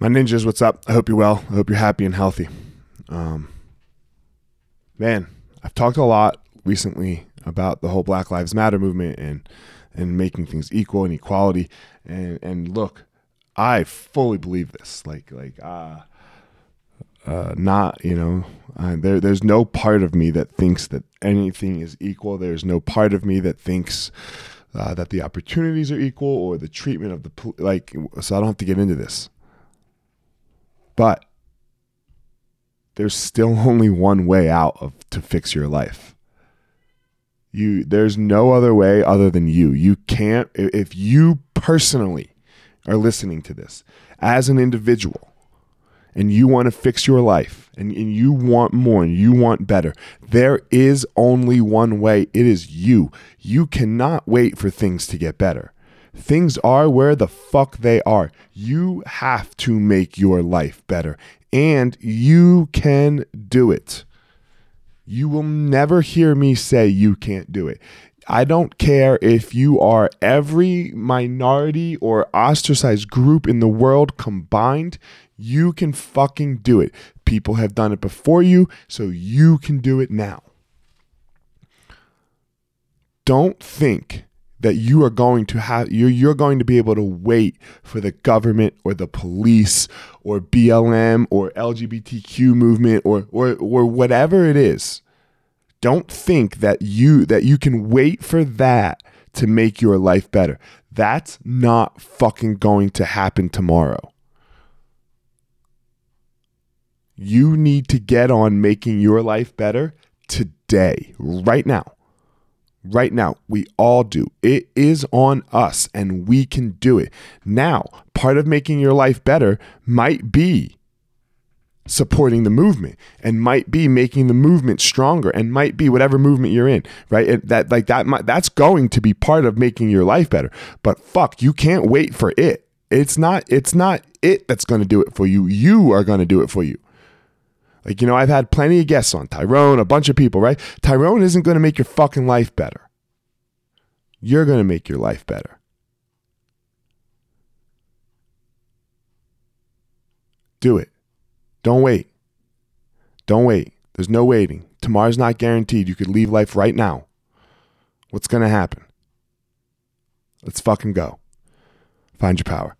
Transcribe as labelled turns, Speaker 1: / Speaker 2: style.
Speaker 1: My ninjas, what's up? I hope you're well. I hope you're happy and healthy. Um, man, I've talked a lot recently about the whole Black Lives Matter movement and and making things equal and equality. And and look, I fully believe this. Like like uh, uh not you know there there's no part of me that thinks that anything is equal. There's no part of me that thinks. Uh, that the opportunities are equal or the treatment of the like so i don't have to get into this but there's still only one way out of to fix your life. You there's no other way other than you. You can't if you personally are listening to this as an individual and you want to fix your life and, and you want more and you want better, there is only one way. It is you. You cannot wait for things to get better. Things are where the fuck they are. You have to make your life better, and you can do it. You will never hear me say you can't do it. I don't care if you are every minority or ostracized group in the world combined, you can fucking do it. People have done it before you, so you can do it now. Don't think that you are going to have you're, you're going to be able to wait for the government or the police or BLM or LGBTQ movement or or or whatever it is. Don't think that you that you can wait for that to make your life better. That's not fucking going to happen tomorrow. You need to get on making your life better today right now right now. We all do. It is on us and we can do it. Now, part of making your life better might be supporting the movement and might be making the movement stronger and might be whatever movement you're in right it, that like that might, that's going to be part of making your life better but fuck you can't wait for it it's not it's not it that's going to do it for you you are going to do it for you like, you know, I've had plenty of guests on Tyrone, a bunch of people, right? Tyrone isn't going to make your fucking life better. You're going to make your life better. Do it. Don't wait. Don't wait. There's no waiting. Tomorrow's not guaranteed. You could leave life right now. What's going to happen? Let's fucking go. Find your power.